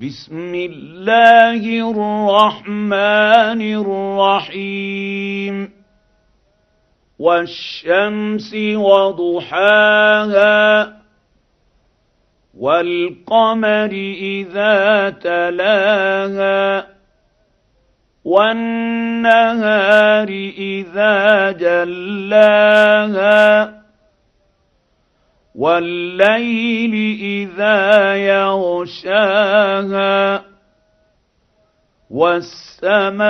بسم الله الرحمن الرحيم. والشمس وضحاها والقمر إذا تلاها والنهار إذا جلاها والليل إذا يغشاها والسماء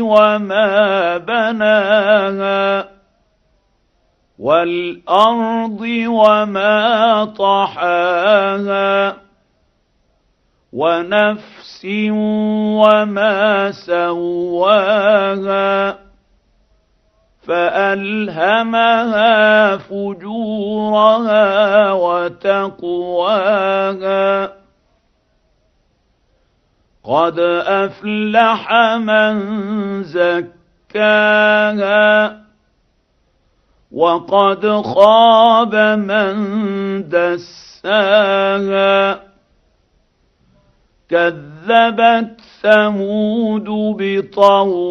وما بناها والأرض وما طحاها ونفس وما سواها فألهمها فجورها وتقواها. قد أفلح من زكاها وقد خاب من دساها. كذبت ثمود بطواها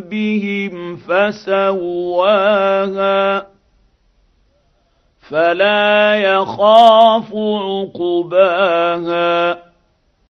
بذنبهم فسواها فلا يخاف عقباها